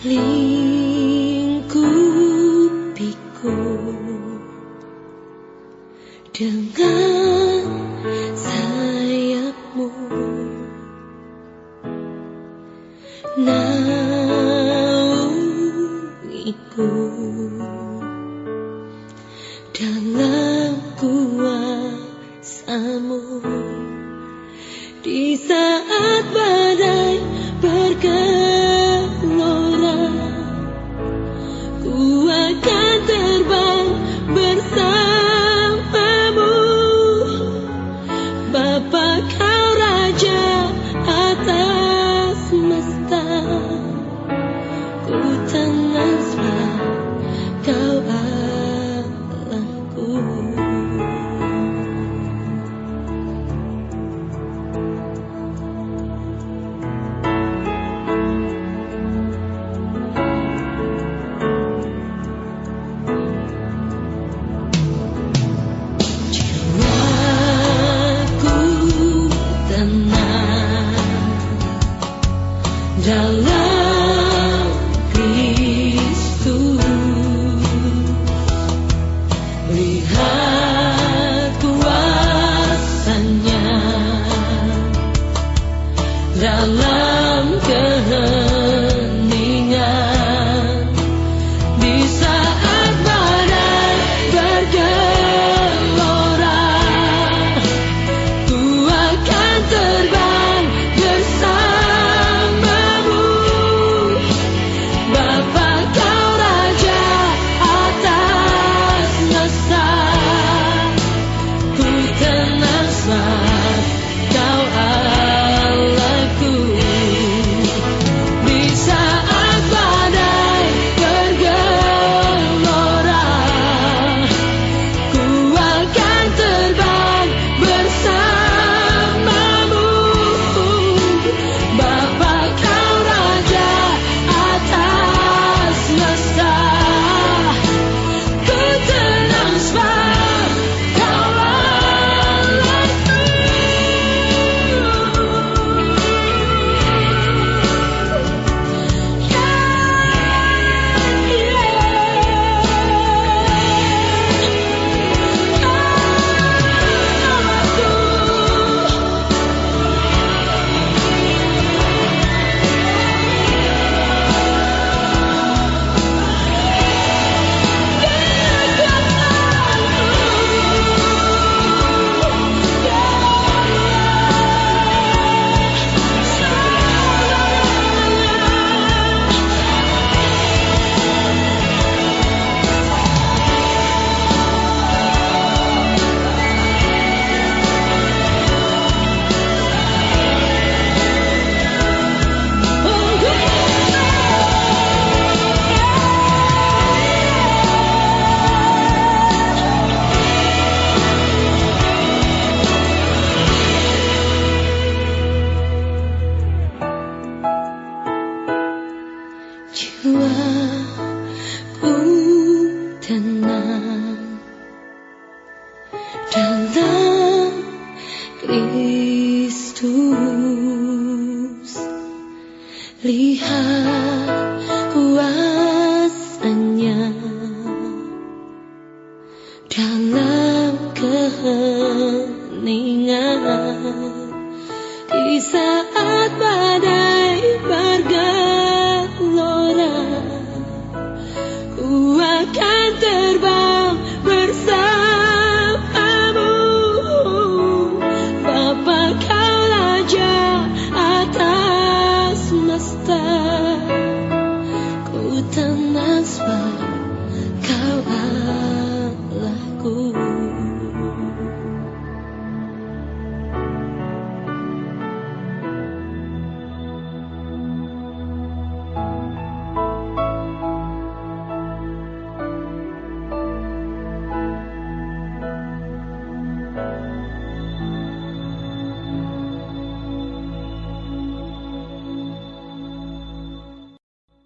lingkupiku. Dengan sayapmu. Naungiku. Dalam kuasamu. Di saat Papa. dalam Kristus. Lihat kuasanya. Dalam keheningan. Di saat ku tenang sebab kau ada